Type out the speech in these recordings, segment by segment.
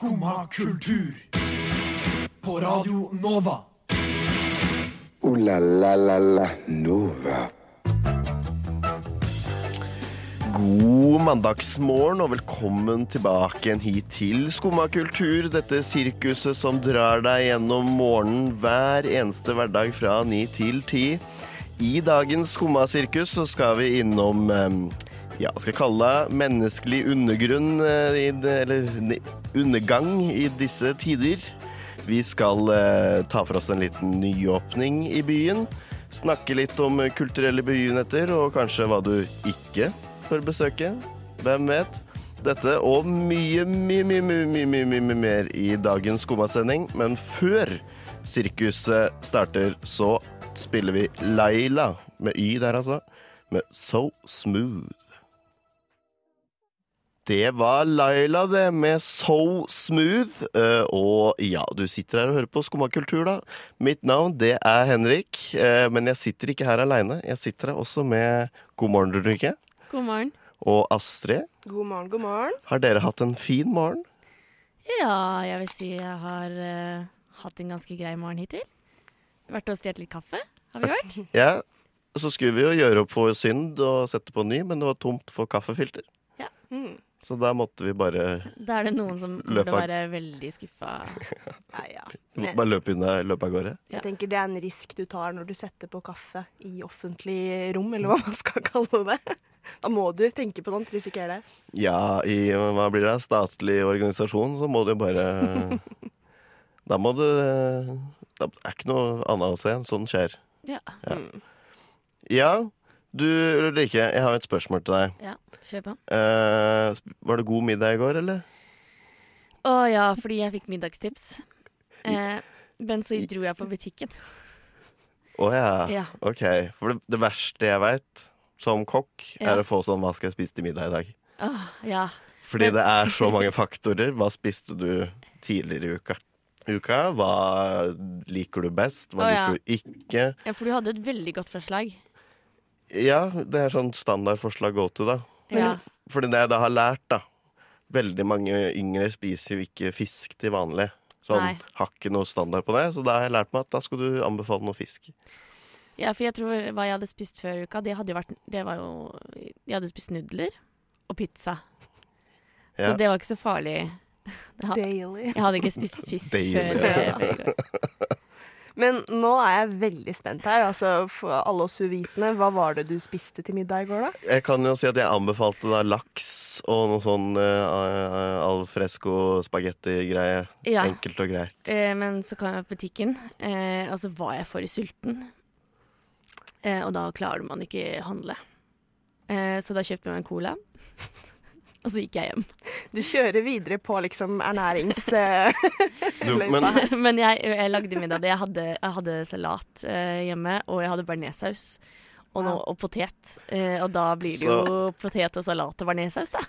Skumma kultur. På Radio Nova. O-la-la-la-la Nova. God mandagsmorgen og velkommen tilbake igjen hit til Skumma kultur. Dette sirkuset som drar deg gjennom morgenen hver eneste hverdag fra ni til ti. I dagens Skumma sirkus så skal vi innom eh, ja, skal jeg kalle det menneskelig undergrunn, eh, i det- eller ne- undergang i disse tider. Vi skal eh, ta for oss en liten nyåpning i byen. Snakke litt om kulturelle begivenheter, og kanskje hva du ikke bør besøke. Hvem vet? Dette og mye, mye, mye, mye, mye, mye mer i dagens Skumma-sending. Men før sirkuset starter, så spiller vi Laila, med Y der altså, med So Smooth. Det var Laila, det, med So Smooth. Eh, og ja, du sitter her og hører på Skumma kultur, da. Mitt navn, det er Henrik. eh, men jeg sitter ikke her aleine. Jeg sitter her også med God morgen, Ulrikke. God morgen. Og Astrid. God morgen, god morgen. Har dere hatt en fin morgen? Ja, jeg vil si jeg har uh, hatt en ganske grei morgen hittil. Vært og stjålet litt kaffe, har vi vært. Ja. Så skulle vi jo gjøre opp for synd og sette på ny, men det var tomt for kaffefilter. Ja. Mm. Så da måtte vi bare, Da er det noen som burde være veldig skuffa. Ja, ja. måtte bare løpe, unna, løpe av gårde. Jeg tenker det er en risk du tar når du setter på kaffe i offentlig rom, eller hva man skal kalle det. Da må du tenke på sånt, risikere det. Ja, i hva blir det, statlig organisasjon, så må du bare Da må du Det er ikke noe annet å se. Sånn skjer. Ja. Ja. Ja, du Ulrikke, jeg har et spørsmål til deg. ja, kjør på. Eh, var det god middag i går, eller? Å ja, fordi jeg fikk middagstips. Eh, men så dro jeg på butikken. Å ja. Ja. OK. For det, det verste jeg veit som kokk, Ja. er å få sånn Hva skal jeg spise til middag i dag? Oh, ja. Fordi Men- det er så mange faktorer. Hva spiste du tidligere i uka? Uka, Hva liker du best? Hva oh, liker du ikke? ja, for du hadde et veldig godt forslag. Ja, det er sånn standardforslag go to, da. Ja. Fordi det jeg da har lært, da Veldig mange yngre spiser jo ikke fisk til vanlig. Sånn, Nei. Har ikke noe standard på det, så da har jeg lært meg at da skal du anbefale noe fisk. ja, for jeg tror hva jeg hadde spist før uka, det hadde jo vært Det var jo Jeg hadde spist nudler og pizza. Så Ja. det var ikke så farlig. Daily. Jeg hadde ikke spist fisk Daily. før, Men nå er jeg veldig spent her. Altså, for alle oss uvitende, hva var det du spiste til middag i går, da? Jeg kan jo si at jeg anbefalte da laks og noe sånn uh, al fresco spagetti-greie. Ja. Enkelt og greit. Eh, men så kom jeg på butikken, eh, og så var jeg for sulten. Eh, og da klarer man ikke handle. Eh, så da kjøpte jeg meg en cola. og så gikk jeg hjem. Du kjører videre på liksom ernærings... eh, Du, men Men jeg, jeg lagde middag. Jeg hadde, jeg hadde salat eh, hjemme, og jeg hadde bearnéssaus. Og, no, og potet. Eh, og da blir det jo potet og salat og bearnéssaus, da.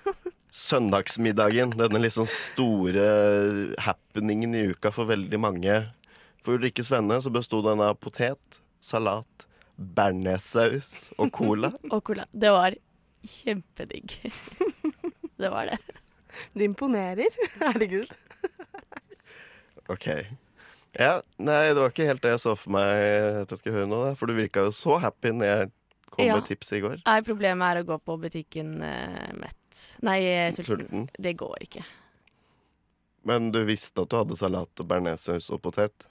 søndagsmiddagen, denne liksom store happeningen i uka for veldig mange. For Ulrikke Svenne så besto den av potet, salat, bearnéssaus og cola. Og cola. Det var kjempedigg. Det var det. Du imponerer. Herregud. OK. Ja, nei, det var ikke helt det jeg så for meg at jeg skulle høre nå, da. For du virka jo så happy når jeg kom Ja. med tipset i går. Nei, problemet er å gå på butikken eh, mett. Nei, eh, sulten. Sulten. Det går ikke. Men du visste at du hadde salat og bearnéssaus og potet?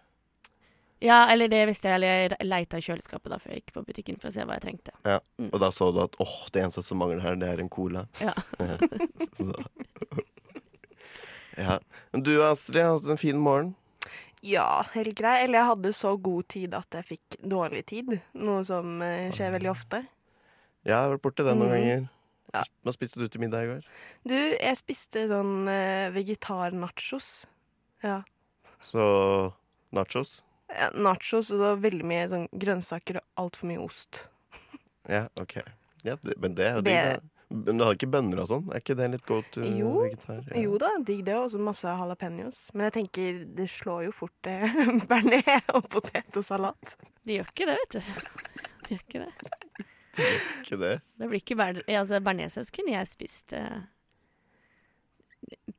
Ja, eller det visste jeg. Eller jeg leita i kjøleskapet da før jeg gikk på butikken for å se hva jeg trengte. Ja, Og da så du at åh, det eneste som mangler her, det er en cola. Ja. Ja. Men du Astrid, har hatt en fin morgen. Ja, helt grei. Eller jeg hadde så god tid at jeg fikk dårlig tid. Noe som eh, skjer veldig ofte. Ja, Jeg har vært borti det noen mm. ganger. Ja. Hva spiste du til middag i går? Du, jeg spiste sånn eh, vegetar-nachos. Ja. Så nachos? Ja, Nachos, og det var veldig mye sånn grønnsaker og altfor mye ost. Ja, OK. Ja, det, men det er jo digg, da. Men du har ikke bønner og sånn? Er ikke det litt go to Jo. vegetar? Ja. Jo da, digg det, og så masse jalapeños. Men jeg tenker, det slår jo fort eh, bearnés og potet og salat. De gjør ikke det, vet du. De gjør ikke det. Ikke det? Det blir ikke ber altså, Bearnéssaus kunne jeg spist eh,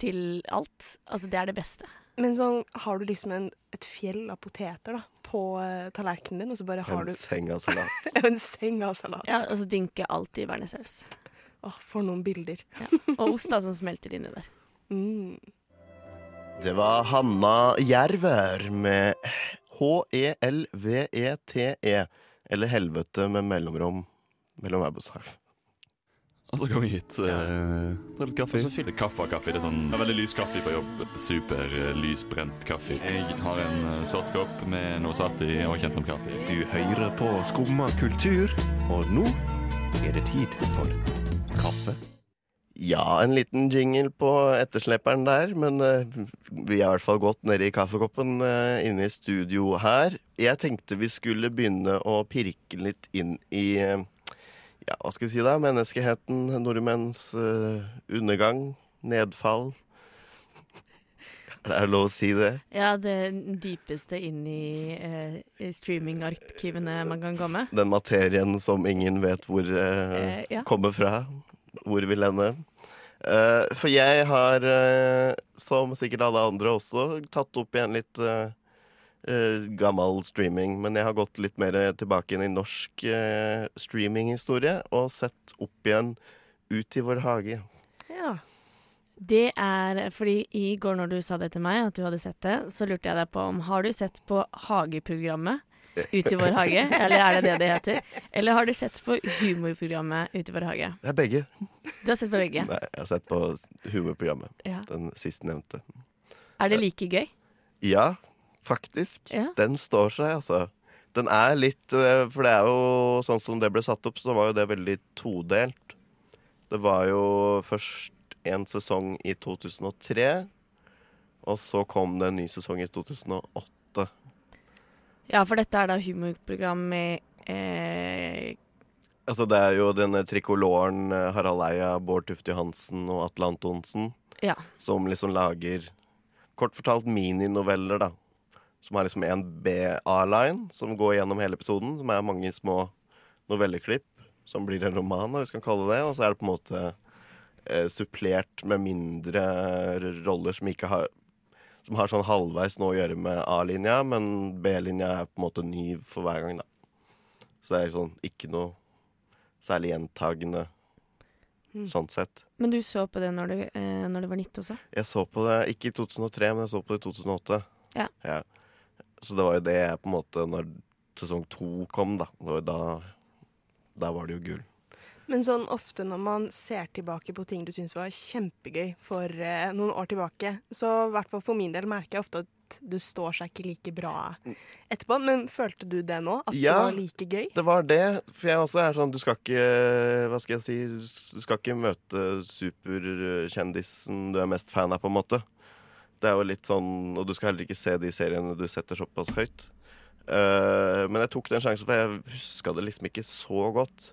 til alt. Altså, det er det beste. Men sånn, har du liksom en, et fjell av poteter da, på uh, tallerkenen din, og så bare har En du seng av salat. en seng av salat? Ja, og så dynke alltid i bearnéssaus. Åh, for noen bilder. ja. Og ost da, som smelter inni der. Mm. Det var Hanna Jerver med H-E-L-V-E-T-E. Eller Helvete med mellomrom mellom hver bokstav. Og så kom jeg hit. Uh, ta litt kaffe. Og så fyller kaffe og kaffe. Det er sånn det er veldig lys kaffe på jobb. Super uh, lysbrent kaffe. Jeg har en uh, sort kopp med noe satt i, og kjent som kaffe. Du hører på Skumma kultur, og nå er det tid for kaffe. Ja, en liten jingle på ettersleperen der, men uh, vi er i hvert fall godt nede i kaffekoppen uh, inne i studio her. Jeg tenkte vi skulle begynne å pirke litt inn i eh, ja, hva skal vi si da? Menneskeheten, nordmenns uh, undergang, nedfall. Er det lov å si det? Ja, det dypeste inn i eh, streamingarkivene man kan komme. Den materien som ingen vet hvor eh, Eh, ja. kommer fra. Hvor vil ende. Eh, for jeg har, eh, som sikkert alle andre også, tatt opp igjen litt eh, eh, gammel streaming. Men jeg har gått litt mer tilbake inn i norsk eh, streaminghistorie og sett opp igjen Ut i vår hage. Ja. Det er fordi i går når du sa det til meg, at du hadde sett det, så lurte jeg deg på om har du sett på hageprogrammet Ut i vår hage, eller er det det det heter? Eller har du sett på humorprogrammet Ut i vår hage? Det er begge. Du har sett på begge. Nei, jeg har sett på humorprogrammet. Ja. Den sistnevnte. Er det like gøy? Ja, faktisk. Ja. Den står seg, altså. Den er litt eh, For det er jo sånn som det ble satt opp, så var jo det veldig todelt. Det var jo først en sesong i 2003, og så kom det en ny sesong i 2008. Ja, for dette er da humorprogram med eh, Altså, det er jo denne trikoloren eh, Harald Eia, Bård Tufte Johansen og Atle Antonsen Ja. som liksom lager kort fortalt mininoveller, da. Som har liksom en B-A-line som går gjennom hele episoden, som er mange små novelleklipp som blir en roman, hvis vi kan kalle det det. Og så er det på en måte eh, supplert med mindre roller som ikke har Som har sånn halvveis noe å gjøre med A-linja, men B-linja er på en måte ny for hver gang, da. Så det er sånn ikke noe særlig gjentagende Mm. sånn sett. Men du så på det når, du, eh, når det var nytt også? Jeg så på det ikke i 2003, men jeg så på det i 2008. Ja. Ja. Så det var jo det jeg på en måte Når sesong to kom, da. Da Da var det jo gull. Men sånn ofte når man ser tilbake på ting du syns var kjempegøy for eh, noen år tilbake, så i hvert fall for min del merker jeg ofte at det står seg ikke like bra etterpå. Men følte du det nå? At Ja. det var like gøy? Det var det. For jeg også er sånn Du skal ikke Hva skal jeg si Du skal ikke møte superkjendisen du er mest fan av, på en måte. Det er jo litt sånn Og du skal heller ikke se de seriene du setter såpass høyt. Uh, men jeg tok den sjansen, for jeg huska det liksom ikke så godt.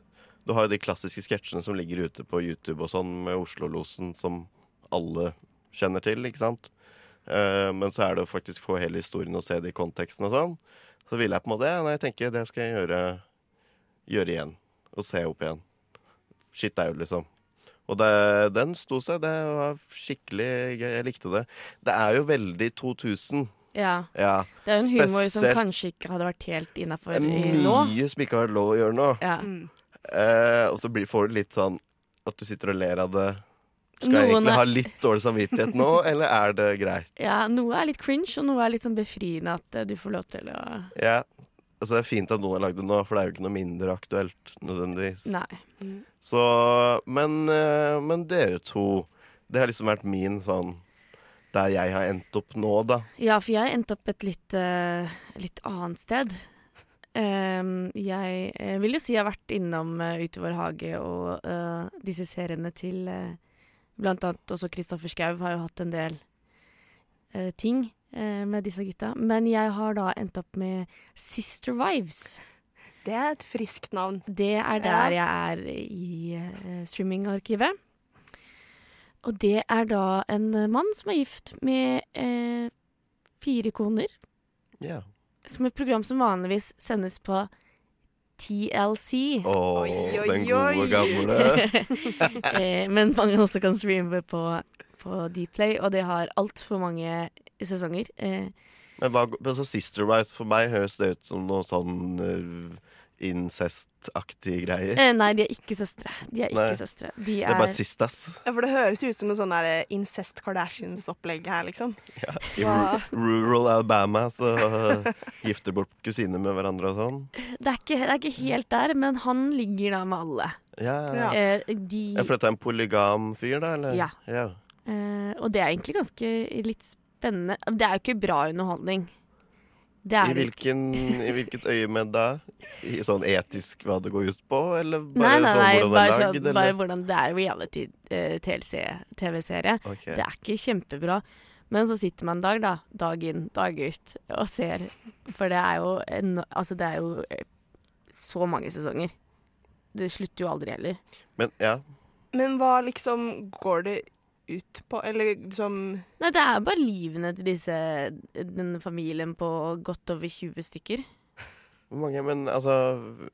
Du har jo de klassiske sketsjene som ligger ute på YouTube og sånn, med Oslo-losen, som alle kjenner til, ikke sant. Uh, men så er det å faktisk få hele historien og se det i konteksten og sånn. Så ville jeg på en måte Nei, jeg tenker det skal jeg gjøre, gjøre igjen. Og se opp igjen. Shit out, liksom. Og det, den sto seg. Det var skikkelig gøy. Jeg likte det. Det er jo veldig 2000. Ja. Ja. Det er jo en humor som kanskje ikke hadde vært helt innafor nå. mye som ikke har vært lov å gjøre nå. Ja. Mm. Eh, og så blir, får du litt sånn at du sitter og ler av det. Skal jeg egentlig ha litt dårlig samvittighet nå, eller er det greit? ja, noe er litt cringe, og noe er litt sånn befriende at eh, du får lov til å Ja. Altså, det er fint at noen har lagd det nå, for det er jo ikke noe mindre aktuelt nødvendigvis. Nei. Så, men, eh, men dere to, det har liksom vært min sånn Der jeg har endt opp nå, da. Ja, for jeg endte opp et litt, uh, litt annet sted. Um, jeg uh, vil jo si jeg har vært innom uh, Ute i vår hage og uh, disse seriene til uh, Blant annet også Kristoffer Schou har jo hatt en del ting med disse gutta. Men jeg har da endt opp med Sister Wives. Det er et friskt navn. Det er der jeg er i eh, streamingarkivet. Og det er da en eh, mann som er gift med eh, fire koner. Ja. Som et program som vanligvis sendes på TLC. Å, den gode gamle. eh, men mange også kan streame på på Dplay, og det har altfor mange sesonger. Eh, Men hva, altså Sister Wives for meg høres det ut som noe sånn uh, incestaktig greier. eh, nei, de er ikke søstre. De er ikke søstre. De Det er, er bare sistas. Ja, for det høres jo ut som noe sånn Incest Kardashians-opplegg her, liksom. I ja. rural Alabama så uh, gifter bort kusiner med hverandre og sånn. det, er ikke, det er ikke helt der, men han ligger da med alle. Ja, Ja. Eh, de, Ja, For dette er en polygam fyr, da? Eller? Ja. ja. eh, og det er egentlig ganske litt spennende. Det er jo ikke bra underholdning. Det er I, hvilken, I hvilket øyemed da? I sånn etisk hva det går ut på, eller Nei, nei, nei, sånn hvordan bare, det er sånn, lagd? bare hvordan det er reality-TV-serie. Ok. Det er ikke kjempebra. Men så sitter man dag, da, dag inn, dag ut, og ser. For det er jo, en, altså det er jo eh, så mange sesonger. Det slutter jo aldri heller. Men ja, Men hva liksom går det ut på? Eller liksom Nei, det er bare livene til disse, den familien på godt over 20 stykker. hvor mange Men altså,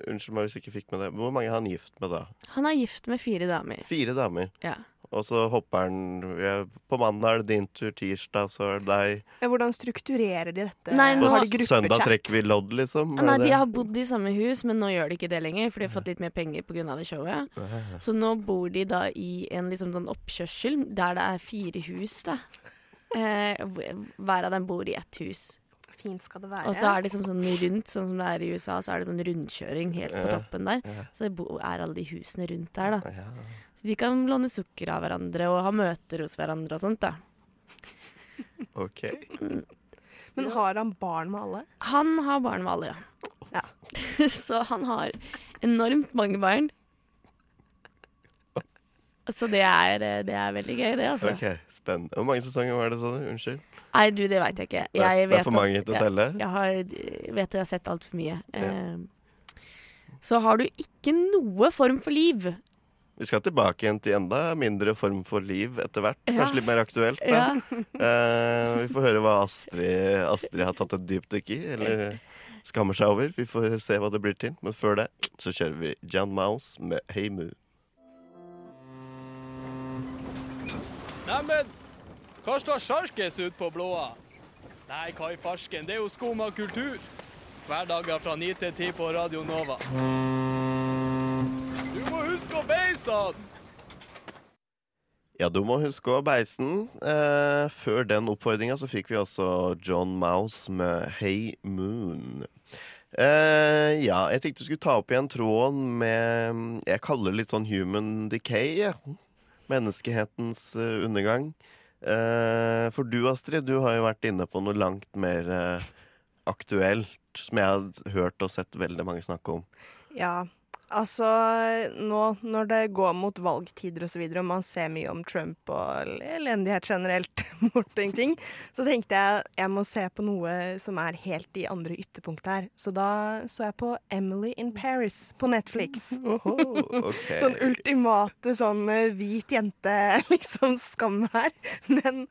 unnskyld meg hvis jeg ikke fikk med det. Hvor mange er han gift med da? Han er gift med fire damer. Fire damer. Ja. Og så hopper han ja, På mandag er det din tur, tirsdag så er det deg. ja, Hvordan strukturerer de dette? Nei, nå- har de gruppechat? søndag trekker vi lodd, liksom? Nei, De har bodd i samme hus, men nå gjør de ikke det lenger, for de har fått litt mer penger pga. det showet. Så nå bor de da i en liksom sånn oppkjørsel der det er fire hus, da. Eh, hver av dem bor i ett hus. Fint skal det være. Og så er det liksom sånn rundt, sånn som det er i USA, så er det sånn rundkjøring helt på toppen der. Så det er alle de husene rundt der, da. Så de kan låne sukker av hverandre og ha møter hos hverandre og sånt, da. OK. Men har han barn med alle? Han har barn med alle, ja. Ja. så han har enormt mange barn. Så det er, eh, det er veldig gøy, det, altså. ok, Spennende. Hvor mange sesonger var det, sa du? Unnskyld? Nei, du, det veit jeg ikke. Det er, Jeg det er for mange til å telle? Jeg har, vet at jeg har sett altfor mye. Eh, så har du ikke noe form for liv. Vi skal tilbake igjen til enda mindre form for liv etter hvert. Ja. Kanskje litt mer aktuelt. Ja. Eh, vi får høre hva Astrid, Astrid har tatt et dypdykk i, eller skammer seg over. Vi får se hva det blir til. Men før det så kjører vi John Mouse med Hey Moo. Neimen, hva står sjarkes ut på blåa? Nei, hva i farsken, det er jo skum av kultur. Hverdager fra 9 til 10 på Radio Nova. Du må huske å beise han! Ja, du må huske å beise den. Eh, før den oppfordringa så fikk vi også John Mouse med Hey Moon. Eh, ja, jeg tenkte du skulle ta opp igjen tråden med Jeg kaller det litt sånn human decay. Ja. Menneskehetens eh, undergang. Eh, for du, Astrid, du har jo vært inne på noe langt mer eh, aktuelt, som jeg har hørt og sett veldig mange snakke om. Ja, altså nå når det går mot valgtider og så videre, og man ser mye om Trump og elendighet generelt ting, så tenkte jeg jeg må se på noe som er helt i andre ytterpunkt her. Så da så jeg på Emily in Paris på Netflix. ok. Sånn ultimate sånn eh, hvit jente, liksom, skam her. Men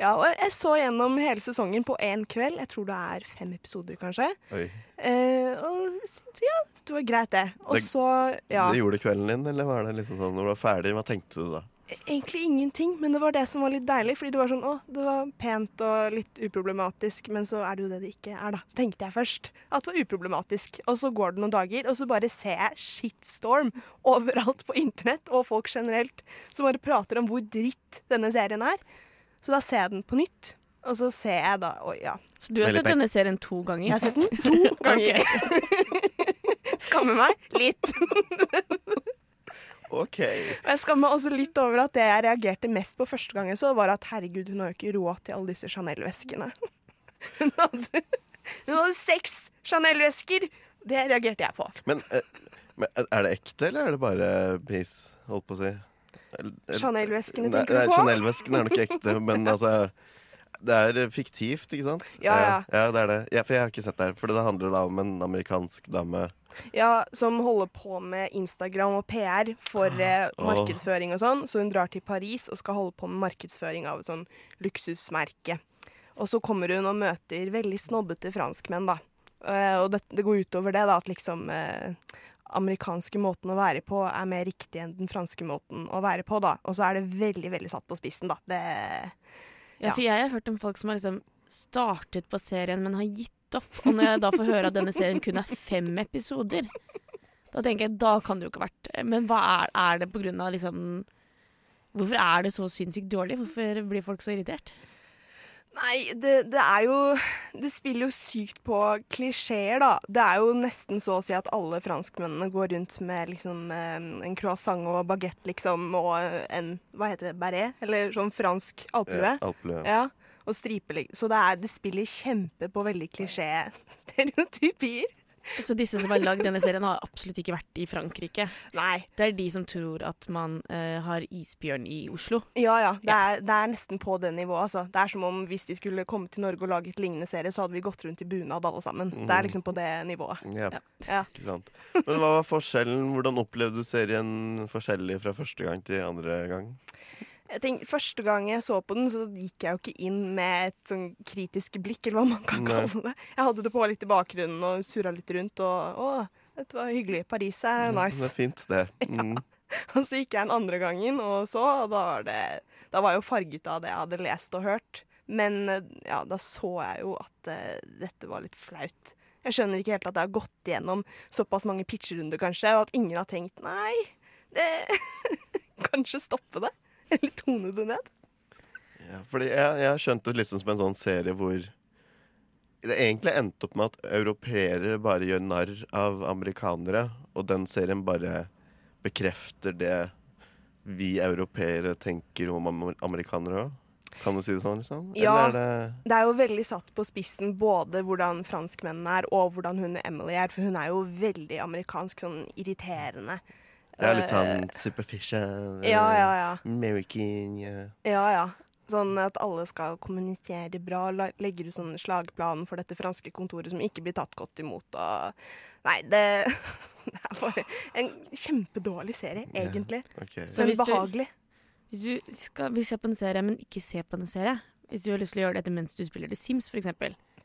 ja, og jeg så gjennom hele sesongen på én kveld. Jeg tror det er fem episoder, kanskje. Eh, og ja, det var greit, det. Og så, ja Det gjorde kvelden din, eller var det liksom sånn når du var ferdig? Hva tenkte du da? Egentlig ingenting, men det var det som var litt deilig. Fordi det var sånn, å, det var pent og litt uproblematisk, men så er det jo det det ikke er, da. Tenkte jeg først at det var uproblematisk. Og så går det noen dager, og så bare ser jeg shitstorm overalt på internett, og folk generelt, som bare prater om hvor dritt denne serien er. Så da ser jeg den på nytt, og så ser jeg da Oi, ja. Så du har Veldig sett denne serien to ganger? Jeg har sett den to ganger. Skammer meg litt. OK. Og jeg skammer meg også litt over at det jeg reagerte mest på første gangen, så, var at herregud, hun har jo ikke råd til alle disse Chanel-veskene. Hun hadde, hun hadde seks Chanel-vesker! Det reagerte jeg på. Men, eh, men er det ekte, eller er det bare piss, holdt på å si? Chanel-veskene tenker du på? Chanel-veskene er nok ekte, men altså Det er eh, fiktivt, ikke sant? Ja, ja. ja det er det. Ja, for jeg har ikke sett det her. For det handler da om en amerikansk dame Ja, Som holder på med Instagram og PR for eh, markedsføring og sånn. Så hun drar til Paris og skal holde på med markedsføring av et sånn luksusmerke. Og så kommer hun og møter veldig snobbete franskmenn, da. Eh, og det, det går utover det, da, at liksom eh, amerikanske måten å være på er mer riktig enn den franske måten å være på, da. Og så er det veldig, veldig satt på spissen, da. Det Ja, for jeg har hørt om folk som har liksom startet på serien, men har gitt opp. Og når jeg da får høre at denne serien kun er fem episoder, da tenker jeg da kan det jo ikke ha vært Men hva er, er det på grunn av liksom Hvorfor er det så sinnssykt dårlig? Hvorfor blir folk så irritert? Nei, det, det er jo Det spiller jo sykt på klisjeer, da. Det er jo nesten så å si at alle franskmennene går rundt med liksom eh, en croissant og bagett, liksom, og en Hva heter det? Beret? Eller sånn fransk alpelue. Ja, alpelue. Ja. Og stripe, Så det, er, det spiller kjempe på veldig klisjé-stereotypier. Så disse som har lagd denne serien, har absolutt ikke vært i Frankrike. Nei. Det er de som tror at man uh, har isbjørn i Oslo. Ja ja, det er, det er nesten på det nivået. Altså. Det er som om hvis de skulle komme til Norge og lage et lignende serie, så hadde vi gått rundt i bunad alle sammen. Det er liksom på det nivået. Ja, Ja. ikke. Men hva var forskjellen? Hvordan opplevde du serien forskjellig fra første gang til andre gang? Jeg tenker, Første gang jeg så på den, så gikk jeg jo ikke inn med et sånn kritisk blikk, eller hva man kan Nei. kalle det. Jeg hadde det på litt i bakgrunnen og surra litt rundt, og å, dette var hyggelig. Paris er nice. Det er fint, det. Mm. Og så gikk jeg den andre gangen og så, og da var det Da var jeg jo farget av det jeg hadde lest og hørt. Men ja, da så jeg jo at uh, dette var litt flaut. Jeg skjønner ikke helt at jeg har gått gjennom såpass mange pitcherunder, kanskje, og at ingen har tenkt nei, det Kanskje stoppe det? Eller tone det ned? Ja, fordi jeg, jeg skjønte det liksom som en sånn serie hvor det egentlig endte opp med at europeere bare gjør narr av amerikanere, og den serien bare bekrefter det vi europeere tenker om amerikanere òg. Kan du si det sånn, liksom? Ja. Eller er det Det er jo veldig satt på spissen både hvordan franskmennene er, og hvordan hun Emily er, for hun er jo veldig amerikansk, sånn irriterende. Er litt Eh, sånn superficial. Ja, ja, ja. American, ja. Ja, ja. Sånn at alle skal kommunisere bra. Legger ut sånn slagplan for dette franske kontoret som ikke blir tatt godt imot. Og Nei, det, det er bare en kjempedårlig serie, egentlig. Yeah, okay. Men hvis du- behagelig. Hvis du skal vil se på en serie, men ikke se på en serie Hvis du har lyst til å gjøre dette mens du spiller The Sims, f.eks.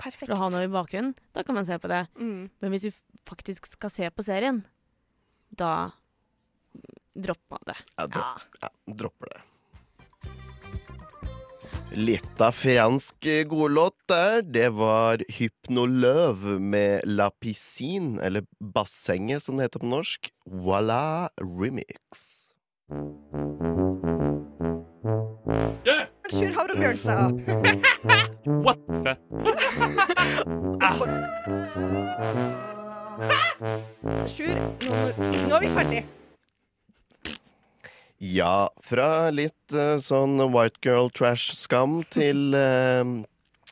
Perfekt. For å ha noe i bakgrunnen, da kan man se på det. Mm. Men hvis du faktisk skal se på serien, da dropper man det. Ja, dropp, ja, dropper det. Litt av fransk godlåt der. Det var Hypnoløv med La Piscine, eller Bassenget som det heter på norsk. Voilà remix. Sjur Havre Bjørnstad. What? Fett. Sjur, nå, nå er vi ferdig. Ja, fra litt uh, sånn white girl trash-skam til uh,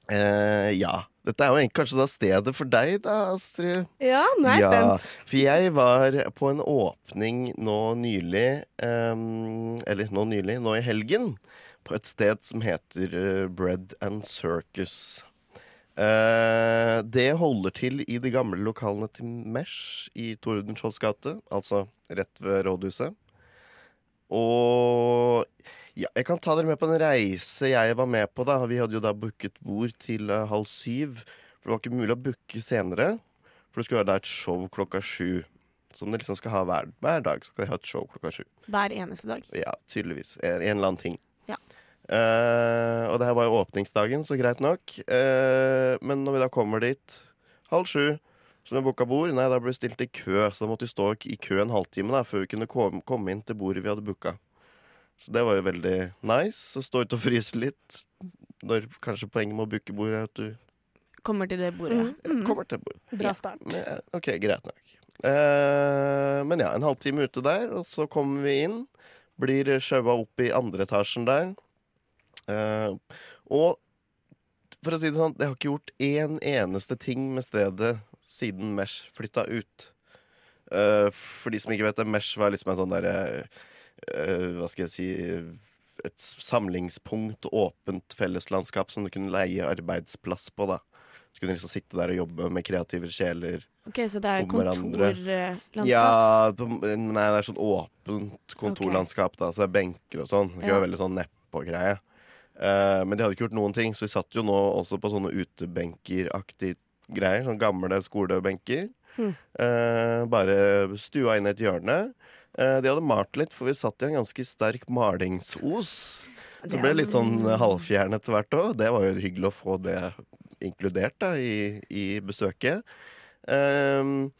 uh, Ja. Dette er jo kanskje da stedet for deg, da, Astrid. Ja, nå er jeg ja, spent. For jeg var på en åpning nå nylig um, Eller nå nylig, nå i helgen. På et sted som heter Bread and Circus. Det holder til i de gamle lokalene til Mesh i Tordenskiolds gate. Altså rett ved rådhuset. Og ja, jeg kan ta dere med på en reise jeg var med på. da Vi hadde jo da booket bord til uh, halv syv. For det var ikke mulig å booke senere. For det skulle være da et show klokka sju. Som det liksom skal ha hver, hver dag. Skal dere ha et show klokka sju. Hver eneste dag. Ja, tydeligvis. En, en eller annen ting. Ja. Uh, og det her var jo åpningsdagen, så greit nok. Uh, men når vi da kommer dit halv sju, så vi booka bord, nei, da ble vi stilt i kø. Så da måtte vi stå i kø en halvtime da, før vi kunne komme, komme inn til bordet vi hadde booka. Så det var jo veldig nice. Å stå ute og fryse litt. Når kanskje poenget med å booke bord er at du Kommer til det bordet. Mm. kommer til bordet. Bra start. Ja, OK, greit nok. Eh, men ja, en halvtime ute der, og så kommer vi inn. Blir sjaua opp i andre etasjen der. Eh, og for å si det sånn, jeg har ikke gjort én eneste ting med stedet siden Mesh flytta ut. Uh, for de som ikke vet det, Mesh var liksom en sånn derre uh, Hva skal jeg si Et samlingspunkt, åpent felleslandskap som du kunne leie arbeidsplass på, da. Du kunne liksom sitte der og jobbe med kreative sjeler. OK, så det er kontorlandskap? Ja, nei, det er sånn åpent kontorlandskap, da, så det er benker og sånn. Det Ja. veldig sånn nedpå-greie. Uh, men de hadde ikke gjort noen ting, så vi satt jo nå også på sånne utebenkeraktige greier. Sånne gamle skolebenker. Mm. Eh, bare stua inn et hjørne. Eh, de hadde malt litt, for vi satt i en ganske sterk malingsos. Det ble litt sånn halvfjern etter hvert òg. Det var jo hyggelig å få det inkludert da, i, i besøket. Um,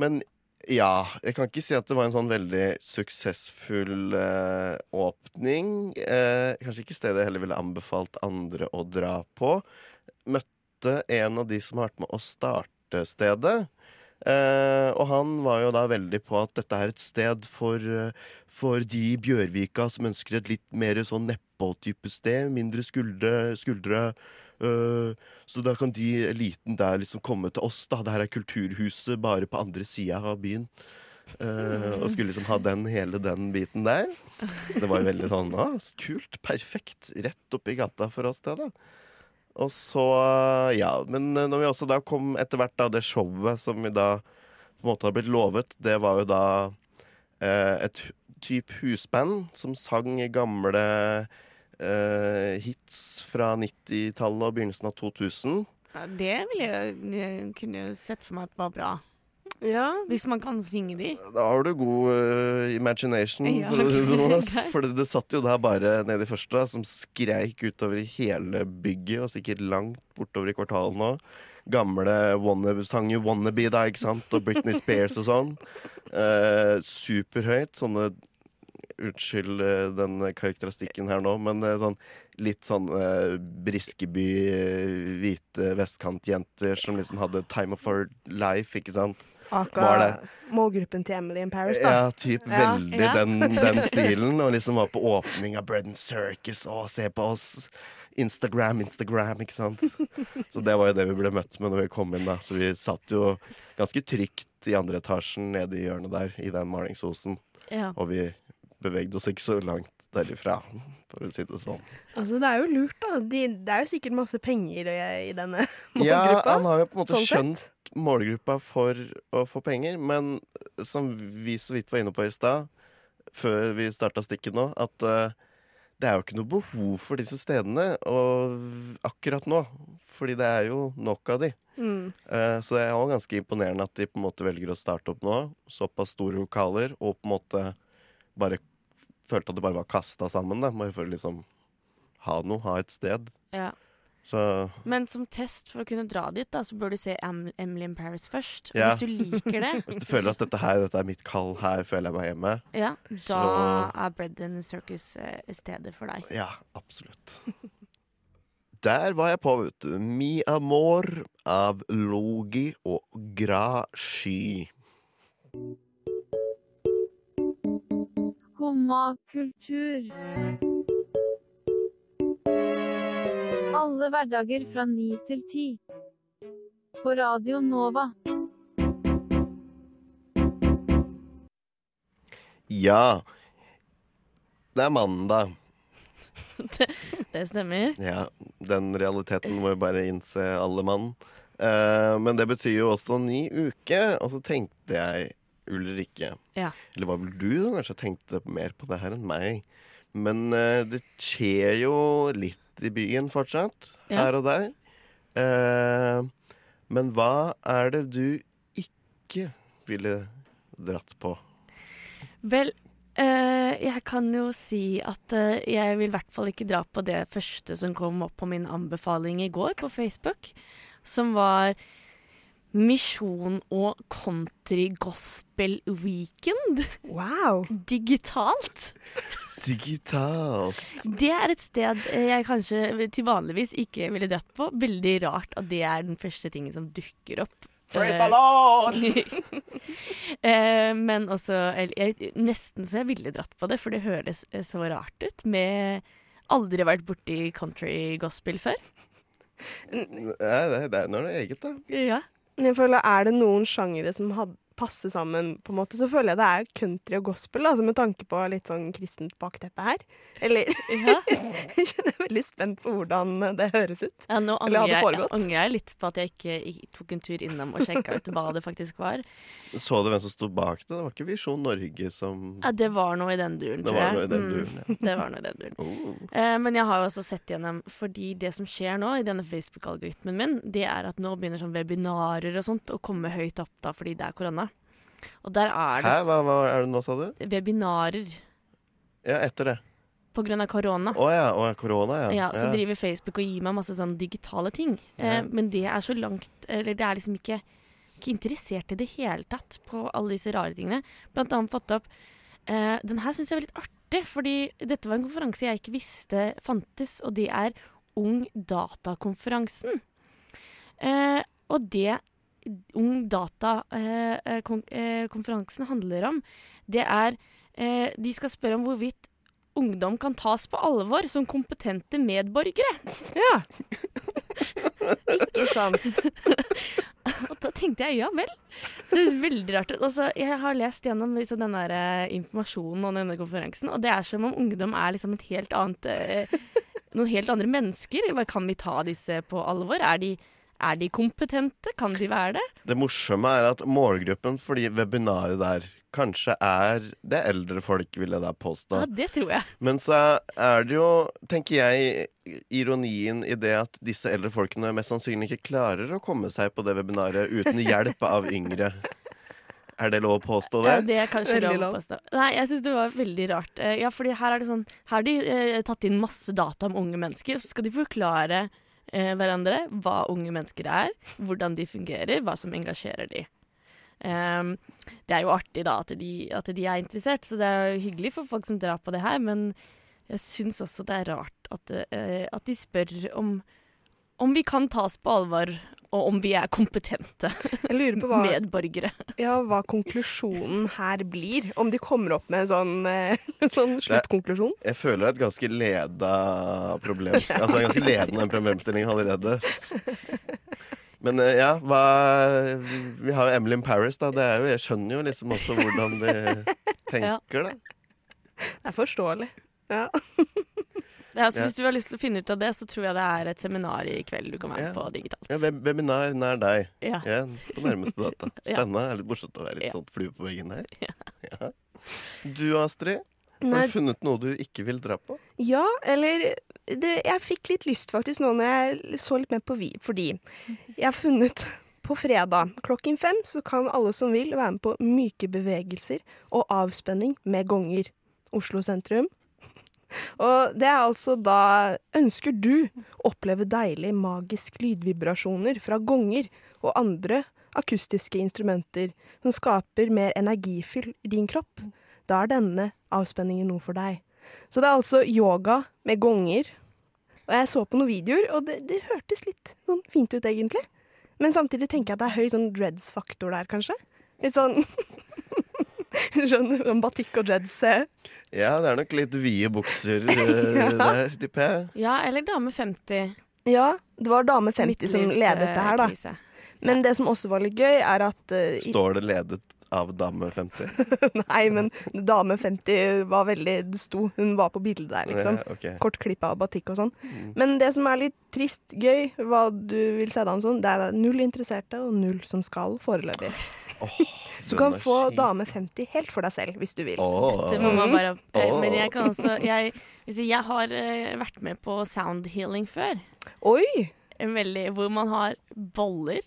men ja, jeg kan ikke si at det var en sånn veldig suksessfull uh, åpning. Uh, kanskje ikke stedet jeg heller ville anbefalt andre å dra på. Møtte en av de som har vært med å starte stedet. Eh, og han var jo da veldig på at dette er et sted for, eh, for de i Bjørvika som ønsker et litt mer sånn nedpå-type sted. Mindre skuldre. skuldre eh, så da kan de eliten der liksom komme til oss. da Det her er kulturhuset bare på andre sida av byen. Eh, og skulle liksom ha den, hele den biten der. Så det var veldig sånn ah, kult. Perfekt. Rett oppi gata for oss, det, da. Og så, ja, Men eh, når vi også da kom etter hvert da det showet som vi da på en måte har blitt lovet, det var jo da eh, et type husband som sang gamle eh, hits fra 90-tallet og begynnelsen av 2000. Ja, det ville jeg, jeg kunne sett for meg at var bra. Ja. Hvis man kan synge de. Da har du god uh, imagination, Ja, for, å det sånn, for det, det satt jo der bare nede i første, som skreik utover hele bygget, og sikkert langt bortover i kvartalet nå. Gamle wannabe, sang jo 'Wannabe', da, ikke sant? Og Britney Spears og sånn. Uh, superhøyt. Sånne Unnskyld eh, den karakteristikken her nå, men sånn litt sånn eh, Briskeby, hvite vestkantjenter som liksom hadde time of our life, ikke sant? Var Aka det? målgruppen til Emily in Paris, da. Ja, typ Ja. veldig Ja. Den, den stilen. Og liksom var på åpning av Bread and Circus og se på oss. Instagram, Instagram, ikke sant. Så det var jo det vi ble møtt med når vi kom inn. da Så vi satt jo ganske trygt i andre etasjen nede i hjørnet der, i den malingsosen. Ja. Og vi bevegde oss ikke så langt derifra, for å si det sånn. Altså, det er jo lurt, da. De, det er jo sikkert masse penger i, i denne Ja, han har jo på en måte sånn skjønt målgruppa for å få penger, men som vi så vidt var inne på i stad, før vi starta stikket nå, at uh, det er jo ikke noe behov for disse stedene og akkurat nå. Fordi det er jo nok av de. Mm. Uh, så det er også ganske imponerende at de på en måte velger å starte opp nå. Såpass store lokaler, og på en måte bare følte at det bare var kasta sammen. Da, bare for å liksom ha noe, ha et sted. Ja. Så Men som test for å kunne dra dit, da, så bør du se Em Emily in Paris først. Ja. Hvis du liker det, Hvis du føler at dette her dette er mitt kall, her føler jeg meg hjemme. ja, da Så- er Bread and Circus eh, stedet for deg. Ja, absolutt. Der var jeg på, vet du. Mi Amor av Logi og Grashi. Skumma kultur. Alle hverdager fra ni til ti. På Radio Nova. Ja. Det er mandag. Det stemmer. Ja, den realiteten må jo bare innse alle mann. Uh, men det betyr jo også ny uke, og så tenkte jeg Ulrikke Ja. Eller var vel du som kanskje tenkte mer på det her enn meg? Men uh, det skjer jo litt i byen fortsatt, Ja. her og der. Eh, men hva er det du ikke ville dratt på? Vel, eh, jeg kan jo si at eh, jeg vil i hvert fall ikke dra på det første som kom opp på min anbefaling i går på Facebook, som var Misjon og country gospel weekend. Wow! Digitalt. Digitalt. Det er et sted jeg kanskje til vanligvis ikke ville dratt på. Veldig rart at det er den første tingen som dukker opp. Praise the Eh, Lord! eh, men også jeg, Nesten så jeg ville dratt på det, for det høres eh, så rart ut. Med aldri vært borti country gospel før. Ja, det, det er noe eget, da. Ja. Jeg føler, Er det noen sjangere som had, passe sammen, på en måte, så føler jeg det er country og gospel, altså med tanke på litt sånn kristent bakteppe her. Eller Ja. Jeg er veldig spent på hvordan det høres ut. Ja, nå Eller angrer hadde jeg, angrer jeg litt på at jeg ikke tok en tur innom og sjekka ut hva det faktisk var. Så du hvem som sto bak det? Det var ikke Visjon Norge som Ja, det var noe i den duren, Det var noe i den Mm, duren, ja. det var noe i den duren. Oh. Eh, men jeg har jo også sett gjennom Fordi det som skjer nå i denne Facebook-algoritmen min, det er at nå begynner sånn webinarer og sånt å komme høyt opp da fordi det er korona. Og der er det Hæ, hva, hva er det nå, sa du? webinarer Ja, etter det. på grunn av korona. Å ja, å ja, korona, ja. Ja, så driver Facebook og gir meg masse sånn digitale ting. Eh, men det er så langt Eller det er liksom ikke, ikke interessert i det hele tatt på alle disse rare tingene. Blant annet fått opp eh, Den her syns jeg var litt artig, fordi dette var en konferanse jeg ikke visste fantes, og det er Ung Data-konferansen. Eh, og det Ung Data-konferansen handler om, det er eh, De skal spørre om hvorvidt ungdom kan tas på alvor som kompetente medborgere. Ja. Ikke sant. Og da tenkte jeg ja vel. Det er veldig rart. Altså, jeg har lest gjennom liksom, denne der, eh, informasjonen om denne konferansen, og det er som om ungdom er liksom et helt annet uh, Noen helt andre mennesker. Kan vi ta disse på alvor? Er de, er de kompetente? Kan de være det? Det morsomme er at målgruppen for de webinaret der kanskje er det er eldre folk, vil jeg da påstå. Ja, det tror jeg. Men så er det jo, tenker jeg, ironien i det at disse eldre folkene mest sannsynlig ikke klarer å komme seg på det webinaret uten hjelp av yngre. Er det lov å påstå det? Ja, det er kanskje Veldig lov å påstå. Nei, jeg syns det var veldig rart. Eh, Ja, fordi her er det sånn Her har de eh, tatt inn masse data om unge mennesker. Så skal de forklare eh, hverandre hva unge mennesker er, hvordan de fungerer, hva som engasjerer de. Um, det er jo artig da at de, at de er interessert, så det er jo hyggelig for folk som drar på det her, men jeg syns også det er rart at, uh, at de spør om, om vi kan tas på alvor, og om vi er kompetente Jeg lurer på hva, medborgere. ja, hva konklusjonen her blir. Om de kommer opp med en sånn, eh, sånn sluttkonklusjon. Jeg føler det er et ganske leda problem Altså en ganske ledende problemstilling allerede. Men eh, ja, hva Vi har jo Emily in Paris, da. Det er jo, jeg skjønner jo liksom også hvordan de tenker, da. Det er forståelig. Ja. Ja, så Ja. Hvis du har lyst til å finne ut av det, så tror jeg det er et seminar i kveld du kan være Ja. på digitalt. Ja, web webinar nær deg. Ja. Ja, på nærmeste data. Spennende. Det er litt morsomt å være litt Ja. sånn flue på veggen her. Ja. Du Astrid, har du funnet noe du ikke vil dra på? ja, eller det, Jeg fikk litt lyst faktisk nå når jeg så litt mer på vi, fordi jeg har funnet på fredag klokken fem så kan alle som vil være med på myke bevegelser og avspenning med gonger. Oslo sentrum. Og det er altså da Ønsker du å oppleve deilig magisk lydvibrasjoner fra gonger og andre akustiske instrumenter som skaper mer energifyll i din kropp, da er denne avspenningen noe for deg. Så det er altså yoga med gonger. Og jeg så på noen videoer, og det, det hørtes litt sånn fint ut, egentlig. Men samtidig tenker jeg at det er høy sånn dreads-faktor der, kanskje. Litt sånn Skjønner sånn batikk og dreads. eh. Ja, det er nok litt vide bukser eh, Ja. der, tipper jeg. Ja, eller Dame 50. Ja, det var dame 50 som ledet det her, da. Krise. Men det som også var litt gøy, er at uh, Står det ledet av dame 50? Nei, men dame 50 var veldig Det sto, hun var på bildet der, liksom. Ja, okay. Kort klipp av batikk og sånn. Mm. Men det som er litt trist, gøy, hva du vil si da, sånn, det er null interesserte og null som skal foreløpig. Så du kan få dame 50 helt for deg selv, hvis du vil. Oh, Det må man bare eh, Men jeg kan også Jeg, jeg har eh, vært med på sound healing før. Oi! En veldig, hvor man har boller.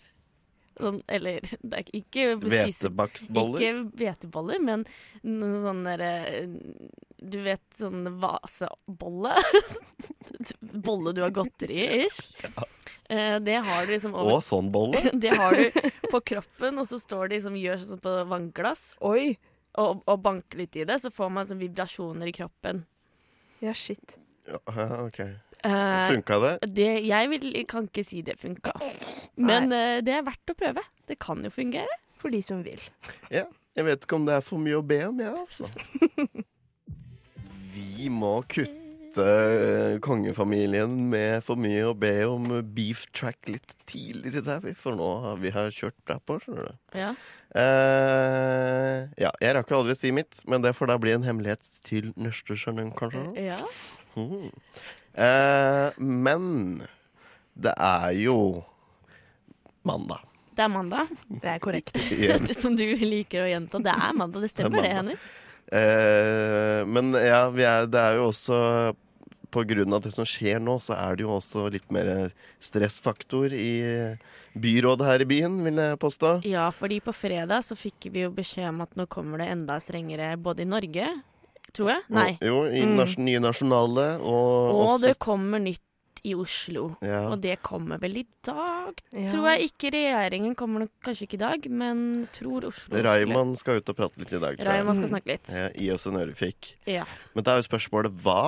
Sånn, eller det er ikke Hvetebakstboller? Ikke hveteboller, men noen sånn derre Du vet sånn vasebolle? Bolle du har godteri i, ish. Eh, det har du liksom Og sånn bolle? Det har du på kroppen, og så står det liksom gjør sånn på vannglass. Oi. Og, og banker litt i det, så får man sånn vibrasjoner i kroppen. Ja, shit. Ja, ok. Eh, Funka det? det, jeg vil, kan ikke si det funka. Men eh, det er verdt å prøve. Det kan jo fungere. For de som vil. Ja. Jeg vet ikke om det er for mye å be om, jeg, altså. Vi må kutte møte eh, kongefamilien med for mye å be om beef track litt tidligere der, vi, for nå har vi har kjørt bra på, skjønner du. Ja. Uh, ja, jeg rakk aldri si mitt, men det får da bli en hemmelighet til neste sending, kanskje. ja. Mm. Uh, men det er jo mandag. Det er mandag. Det er korrekt. Som du liker å gjenta. Det er mandag, det stemmer Det det, Henrik. Eh, men ja, vi er, det er jo også På grunn av det som skjer nå, så er det jo også litt mer stressfaktor i byrådet her i byen, vil jeg påstå. Ja, fordi på fredag så fikk vi jo beskjed om at nå kommer det enda strengere både i Norge, tror jeg. Nei. Jo, i Mm. nye nasjonale og, Og det kommer nytt i Oslo. ja. Og det kommer vel i dag, Ja. tror jeg. Ikke regjeringen kommer nok kanskje ikke i dag, men tror Oslo Raymond skal ut og prate litt i dag. tror jeg. Skal snakke litt. Ja, gi oss en ørefik. Ja. Men det er jo spørsmålet hva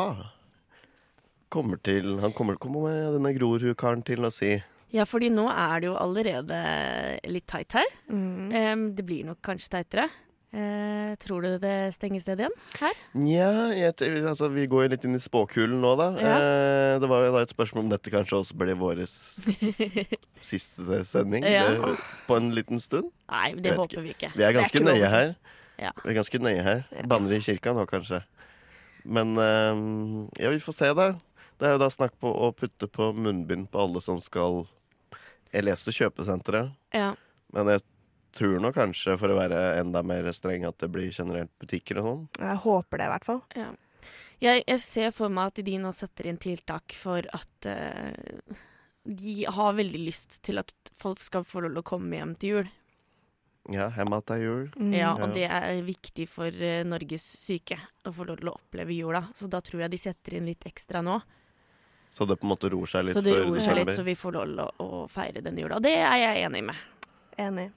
kommer til Han kommer, kommer med denne Grorud-karen til å si. ja, fordi nå er det jo allerede litt teit her. Mm. Um, det blir nok kanskje teitere. Eh, tror du det stenges ned igjen her? Nja, altså, vi går jo litt inn i spåkulen nå, da. Ja. Eh, det var jo da et spørsmål om dette kanskje også ble vår siste sending Ja. det, på en liten stund. Nei, det håper håper vi ikke. Vi er ganske er nøye her. Ja. Vi er ganske nøye her. Banner i kirka nå, kanskje. Men eh, ja, vi får se, da. Det er jo da snakk på å putte på munnbind på alle som skal Jeg leste kjøpesenteret, Ja. men jeg tror nå kanskje, for å være enda mer streng, at det blir generelt butikker og sånn. Jeg håper det, i hvert fall. Ja. Jeg, jeg ser for meg at de nå setter inn tiltak for at uh, de har veldig lyst til at folk skal få lov til å komme hjem til jul. Ja, hjem til jul. Mm. Ja, og det er viktig for uh, Norges syke å få lov til å oppleve jula. Så da tror jeg de setter inn litt ekstra nå. Så det på en måte roer seg litt Så det roer seg litt, så vi får lov til å, å feire denne jula. Det er jeg enig med. Enig.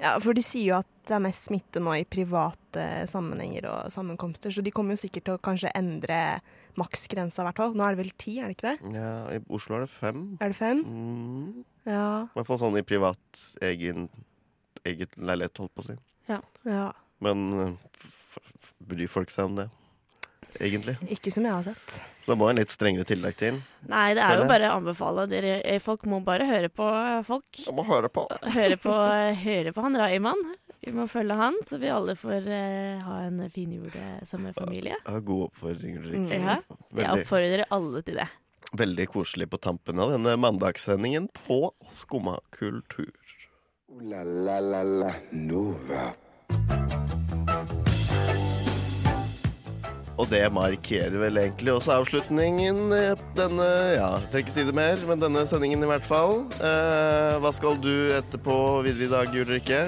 Ja, for de sier jo at det er mest smitte nå i private sammenhenger og sammenkomster, så de kommer jo sikkert til å kanskje endre maksgrensa, hvert fall. Nå er det vel ti, er det ikke det? Ja, I Oslo er det fem. Er det fem? Mm. Ja. I hvert fall sånn i privat egen, eget leilighet, holdt på å si. ja. Men eh, f f bryr folk seg om det, egentlig? Ikke som jeg har sett. Det må en litt strengere tillegg til. Nei, det er jo bare å anbefale. Dere, eh, folk må bare høre på folk. Jeg må høre på. Høre på, høre på han Raymond. Vi må følge han, så vi alle får uh, ha en fin jul eh, som en familie. Ja, god oppfordring, Ulrikke. Mm. Ja, jeg oppfordrer alle til det. veldig koselig på tampen av denne mandagssendingen på Skumma kultur. Uh, la la la la Nova. Og det markerer vel egentlig også avslutningen i denne Ja, trenger ikke si det mer, men denne sendingen i hvert fall. Eh, hva skal du etterpå videre i dag, Ulrikke?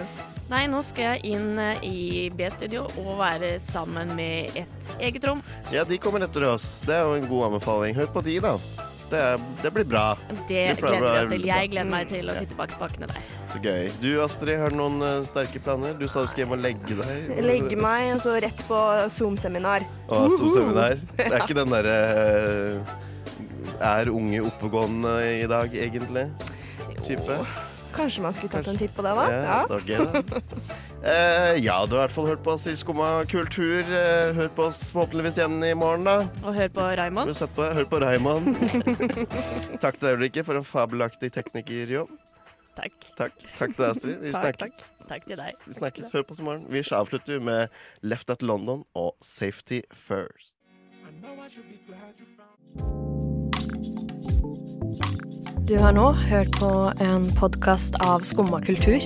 Nei, nå skal jeg inn eh, i B-studio og være sammen med et eget rom. Ja, de kommer etter oss. Det er jo en god anbefaling. Hør på de, da. Det, det blir bra. Det gleder vi oss til. Jeg gleder meg til å sitte bak spakene der. Så gøy. Du Astrid, har du noen uh, sterke planer? Du sa du skulle hjem og legge deg. Legge meg, og så rett på Zoom-seminar. Å, Zoom-seminar. Det er ikke den derre uh, Er unge oppegående i dag, egentlig? Type? Kanskje man skulle tatt en titt på det, da? Ja, var gøy, da. Eh, ja, du har i hvert fall hørt på oss i Skumma kultur. Eh, hør på oss forhåpentligvis igjen i morgen, da. Og hør på Har Raymond. på, hør på Raymond. Takk til deg, Ulrikke, for en fabelaktig teknikerjobb. Takk. Takk. Takk til deg, Astrid. Vi Takk, snakkes. Takk til deg. Vi snakkes. Hør på oss i morgen. Vi avslutter med Left at London og Safety First. Du har nå hørt på en podkast av Skumma kultur.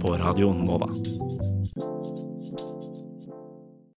På Radio Nova.